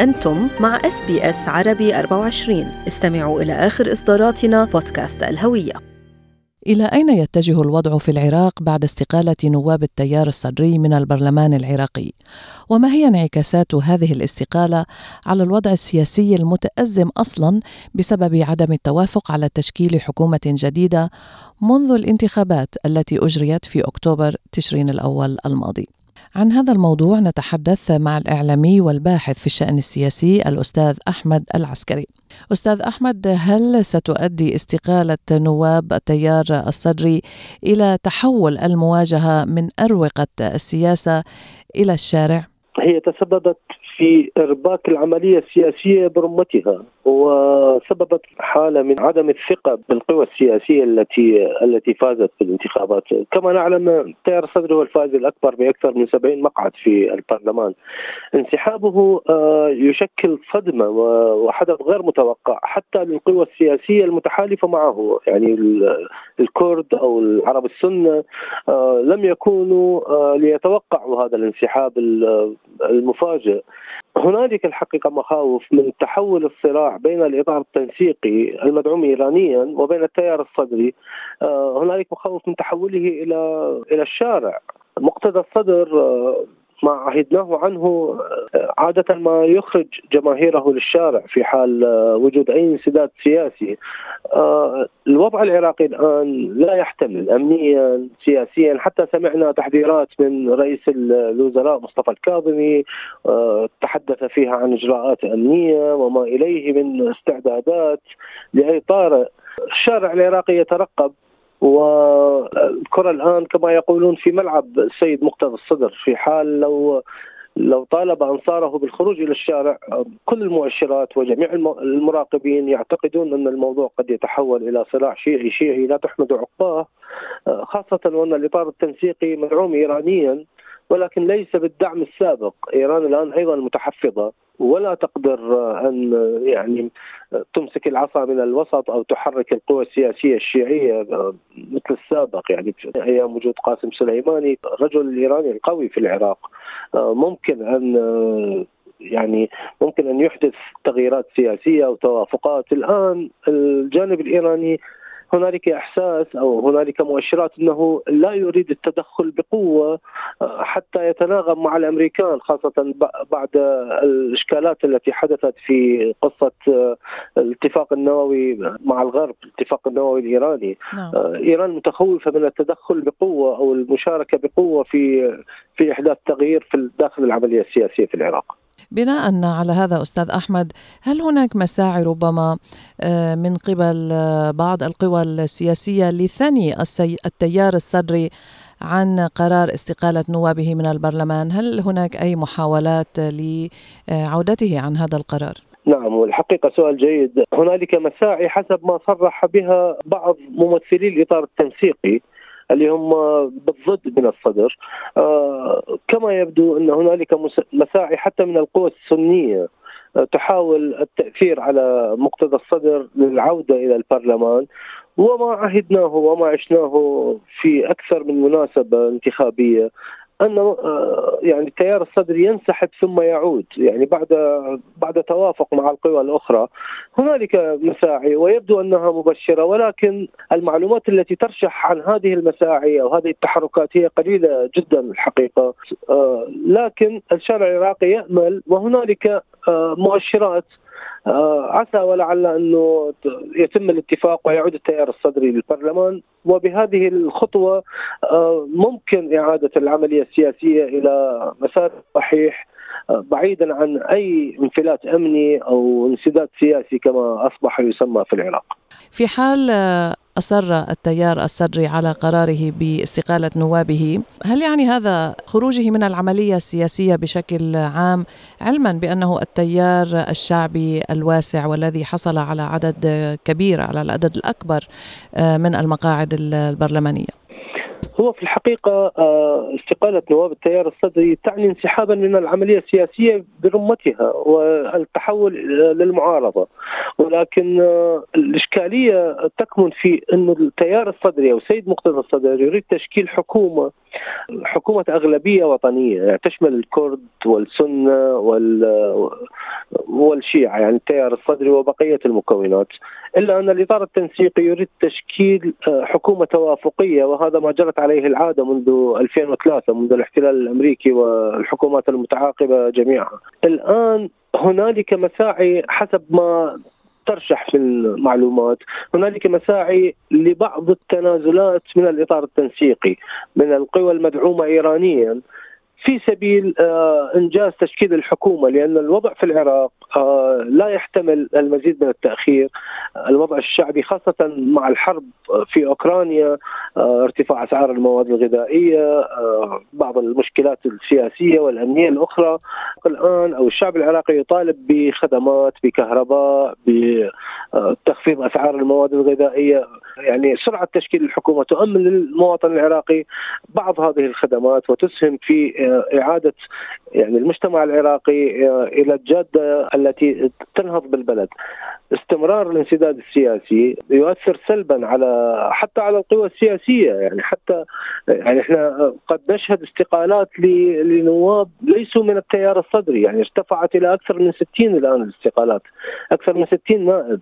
أنتم مع SBS عربي 24 استمعوا إلى آخر إصداراتنا بودكاست الهوية إلى أين يتجه الوضع في العراق بعد استقالة نواب التيار الصدري من البرلمان العراقي؟ وما هي انعكاسات هذه الاستقالة على الوضع السياسي المتأزم أصلا بسبب عدم التوافق على تشكيل حكومة جديدة منذ الانتخابات التي أجريت في أكتوبر تشرين الأول الماضي؟ عن هذا الموضوع نتحدث مع الإعلامي والباحث في الشأن السياسي الأستاذ أحمد العسكري أستاذ أحمد هل ستؤدي استقالة نواب التيار الصدري إلى تحول المواجهة من أروقة السياسة إلى الشارع؟ هي تسببت في إرباك العملية السياسية برمتها وسببت حالة من عدم الثقة بالقوى السياسية التي التي فازت في الانتخابات، كما نعلم التيار الصدري هو الفائز الأكبر بأكثر من 70 مقعد في البرلمان. انسحابه آه، يشكل صدمة وحدث غير متوقع حتى للقوى السياسية المتحالفة معه، يعني الكرد أو العرب السنة آه، لم يكونوا آه، ليتوقعوا هذا الانسحاب المفاجئ. هنالك الحقيقة مخاوف من تحول الصراع بين الإطار التنسيقي المدعوم ايرانيا وبين التيار الصدري. آه، هنالك مخاوف من تحوله إلى إلى الشارع. مقتدى الصدر آه، ما عهدناه عنه آه، عادة ما يخرج جماهيره للشارع في حال آه، وجود أي انسداد سياسي. آه، الوضع العراقي الآن لا يحتمل أمنيا سياسيا. حتى سمعنا تحذيرات من رئيس الوزراء مصطفى الكاظمي تحدث فيها عن إجراءات أمنية وما إليه من استعدادات لأي طارئ الشارع العراقي يترقب. والكره الآن كما يقولون في ملعب السيد مقتدى الصدر في حال لو لو طالب أنصاره بالخروج إلى الشارع كل المؤشرات وجميع المراقبين يعتقدون أن الموضوع قد يتحول إلى صراع شيعي شيعي لا تحمد عقباه خاصة وأن الإطار التنسيقي مدعوم ايرانيا ولكن ليس بالدعم السابق، إيران الآن أيضا متحفظة. ولا تقدر أن يعني تمسك العصا من الوسط أو تحرك القوى السياسية الشيعية مثل السابق. يعني في أيام وجود قاسم سليماني الرجل الايراني القوي في العراق ممكن أن يعني ممكن أن يحدث تغييرات سياسية أو توافقات. الآن الجانب الإيراني هنالك إحساس أو هنالك مؤشرات أنه لا يريد التدخل بقوة آه، حتى يتناغم مع الأمريكان خاصة بعد الإشكالات التي حدثت في قصة آه، الاتفاق النووي مع الغرب، الاتفاق النووي الإيراني. نعم. آه، إيران متخوفة من التدخل بقوة أو المشاركة بقوة في في إحداث تغيير في داخل العملية السياسية في العراق. بناء على هذا أستاذ أحمد هل هناك مساعي ربما آه، من قبل آه، بعض القوى السياسية لثني التيار الصدري عن قرار استقالة نوابه من البرلمان؟ هل هناك أي محاولات لعودته عن هذا القرار؟ نعم والحقيقة سؤال جيد. هنالك مساعي حسب ما صرح بها بعض ممثلي الإطار التنسيقي. اللي هم بالضد من الصدر. آه، كما يبدو أن هنالك مساعي حتى من القوى السنية آه، تحاول التأثير على مقتدى الصدر للعودة إلى البرلمان. وما عهدناه وما عشناه في أكثر من مناسبة انتخابية. ان آه، يعني التيار الصدري ينسحب ثم يعود يعني بعد بعد توافق مع القوى الأخرى. هنالك مساعي ويبدو أنها مبشرة ولكن المعلومات التي ترشح عن هذه المساعي أو هذه التحركات هي قليلة جدا الحقيقة. آه، لكن الشارع العراقي يأمل وهنالك آه، مؤشرات عسى ولعل أنه يتم الاتفاق ويعود التيار الصدري للبرلمان. وبهذه الخطوة آه، ممكن إعادة العملية السياسية إلى مسار صحيح. آه، بعيدا عن أي انفلات أمني أو انسداد سياسي كما أصبح يسمى في العراق. في حال أصر التيار الصدري على قراره باستقالة نوابه هل يعني هذا خروجه من العملية السياسية بشكل عام علما بأنه التيار الشعبي الواسع والذي حصل على عدد كبير على العدد الأكبر آه، من المقاعد البرلمانية هو في الحقيقة آه، استقالة نواب التيار الصدري تعني انسحابا من العملية السياسية برمتها والتحول للمعارضة. ولكن آه، الإشكالية تكمن في أن التيار الصدري أو سيد مقتدى الصدر يريد تشكيل حكومة حكومة أغلبية وطنية يعني تشمل الكرد والسنة وال والشيعة يعني التيار الصدري وبقية المكونات. إلا أن الإطار التنسيقي يريد تشكيل آه، حكومة توافقية وهذا ما جرت عليه العادة منذ 2003 منذ الاحتلال الأمريكي والحكومات المتعاقبة جميعها الآن هنالك مساعي حسب ما ترشح في المعلومات. هنالك مساعي لبعض التنازلات من الإطار التنسيقي من القوى المدعومة إيرانيا. في سبيل آه، إنجاز تشكيل الحكومة لأن الوضع في العراق آه، لا يحتمل المزيد من التأخير. الوضع الشعبي خاصة مع الحرب في أوكرانيا آه، ارتفاع أسعار المواد الغذائية بعض المشكلات السياسية والأمنية الأخرى. الآن أو الشعب العراقي يطالب بخدمات بكهرباء بتخفيض أسعار المواد الغذائية. يعني سرعة تشكيل الحكومة تؤمن للمواطن العراقي. بعض هذه الخدمات وتسهم في إعادة يعني المجتمع العراقي إلى الجاده التي تنهض بالبلد. استمرار الانسداد السياسي يؤثر سلبا على حتى على القوى السياسية. يعني حتى يعني إحنا قد نشهد استقالات لنواب ليسوا من التيار الصدري. يعني ارتفعت إلى أكثر من 60 الآن الاستقالات. أكثر من 60 نائب.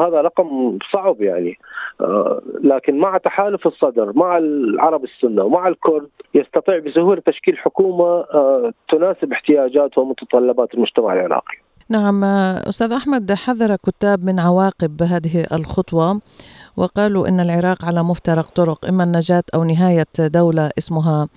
هذا رقم صعب يعني آه لكن مع تحالف الصدر مع العرب السنة ومع الكرد يستطيع بسهوله تشكيل حكومة آه تناسب احتياجات ومتطلبات المجتمع العراقي. نعم أستاذ أحمد حذر كتاب من عواقب هذه الخطوة وقالوا إن العراق على مفترق طرق إما النجاة أو نهاية دولة اسمها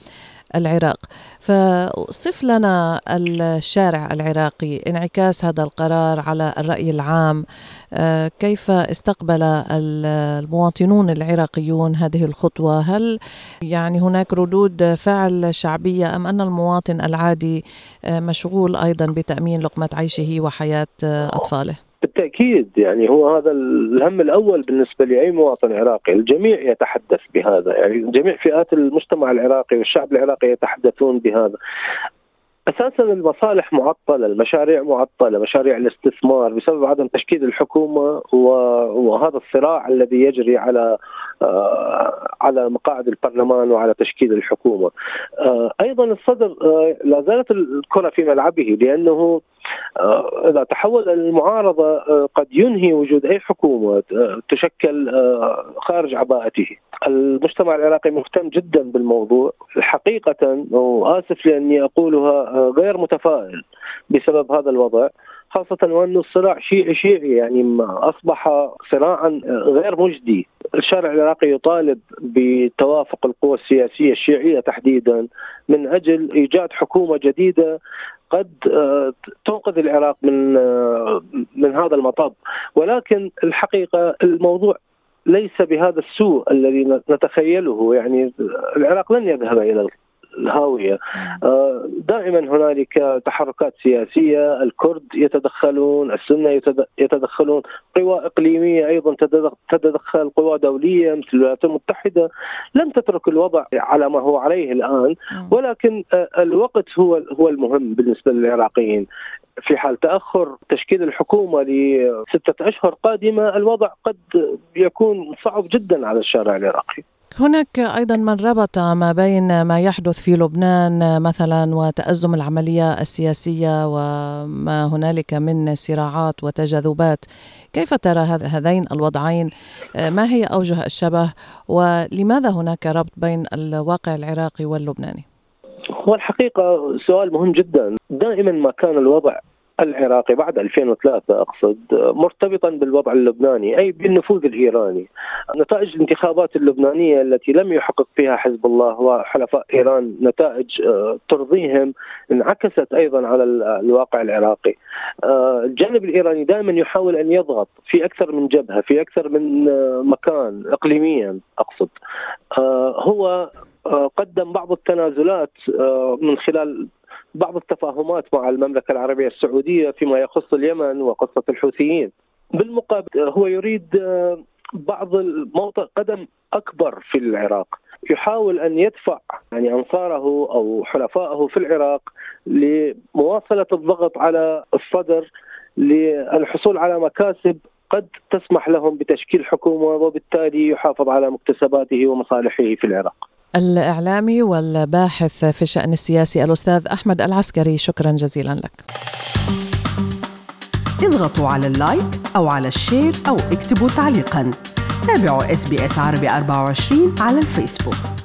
العراق. فصف لنا الشارع العراقي انعكاس هذا القرار على الرأي العام. آه، كيف استقبل المواطنون العراقيون هذه الخطوة؟ هل يعني هناك ردود فعل شعبية أم أن المواطن العادي آه، مشغول أيضا بتأمين لقمة عيشه وحياة آه، أطفاله؟ بالتأكيد يعني هو هذا الهم الأول بالنسبة لأي مواطن عراقي، الجميع يتحدث بهذا، يعني جميع فئات المجتمع العراقي والشعب العراقي يتحدثون بهذا. أساسا المصالح معطلة، المشاريع معطلة، مشاريع الاستثمار بسبب عدم تشكيل الحكومة وهذا الصراع الذي يجري على آه، على مقاعد البرلمان وعلى تشكيل الحكومة. آه، أيضا الصدر آه، لا زالت الكرة في ملعبه لأنه إذا تحول المعارضة قد ينهي وجود أي حكومة تشكل خارج عباءته. المجتمع العراقي مهتم جدا بالموضوع حقيقه وآسف لأني أقولها غير متفائل بسبب هذا الوضع خاصة وأن الصراع شيعي شيعي يعني أصبح صراعا غير مجدي. الشارع العراقي يطالب بتوافق القوى السياسية الشيعية تحديدا. من أجل إيجاد حكومة جديدة قد آه، تنقذ العراق من آه، من هذا المطب. ولكن الحقيقة الموضوع ليس بهذا السوء الذي نتخيله. يعني العراق لن يذهب إلى الهاوية. آه، دائما هنالك تحركات سياسية الكرد يتدخلون السنة يتدخلون قوى إقليمية أيضا تتدخل قوى دولية مثل الولايات المتحدة. لن تترك الوضع على ما هو عليه الآن ولكن آه، الوقت هو هو المهم بالنسبة للعراقيين. في حال تأخر تشكيل الحكومة لستة أشهر قادمة الوضع قد يكون صعب جدا على الشارع العراقي. هناك أيضا من ربط ما بين ما يحدث في لبنان مثلا وتأزم العملية السياسية وما هنالك من صراعات وتجاذبات. كيف ترى هذين الوضعين؟ ما هي أوجه الشبه؟ ولماذا هناك ربط بين الواقع العراقي واللبناني؟ هو الحقيقة سؤال مهم جدا. دائما ما كان الوضع العراقي بعد 2003 أقصد مرتبطا بالوضع اللبناني أي بالنفوذ الإيراني. نتائج الانتخابات اللبنانية التي لم يحقق فيها حزب الله وحلفاء إيران نتائج آه، ترضيهم انعكست أيضا على الواقع العراقي. آه، الجانب الإيراني دائما يحاول أن يضغط في أكثر من جبهة، في أكثر من آه، مكان اقليميا أقصد. هو قدم بعض التنازلات من خلال بعض التفاهمات مع المملكة العربية السعودية فيما يخص اليمن وقصة الحوثيين. بالمقابل هو يريد آه، بعض الموطئ قدم أكبر في العراق يحاول أن يدفع يعني أنصاره أو حلفائه في العراق لمواصلة الضغط على الصدر للحصول على مكاسب قد تسمح لهم بتشكيل حكومة وبالتالي يحافظ على مكتسباته ومصالحه في العراق. الإعلامي والباحث في الشأن السياسي الأستاذ أحمد العسكري. شكرا جزيلا لك. اضغطوا على ال like أو على ال share أو اكتبوا تعليقا. تابعوا إس بي إس عربي 24 على الفيسبوك.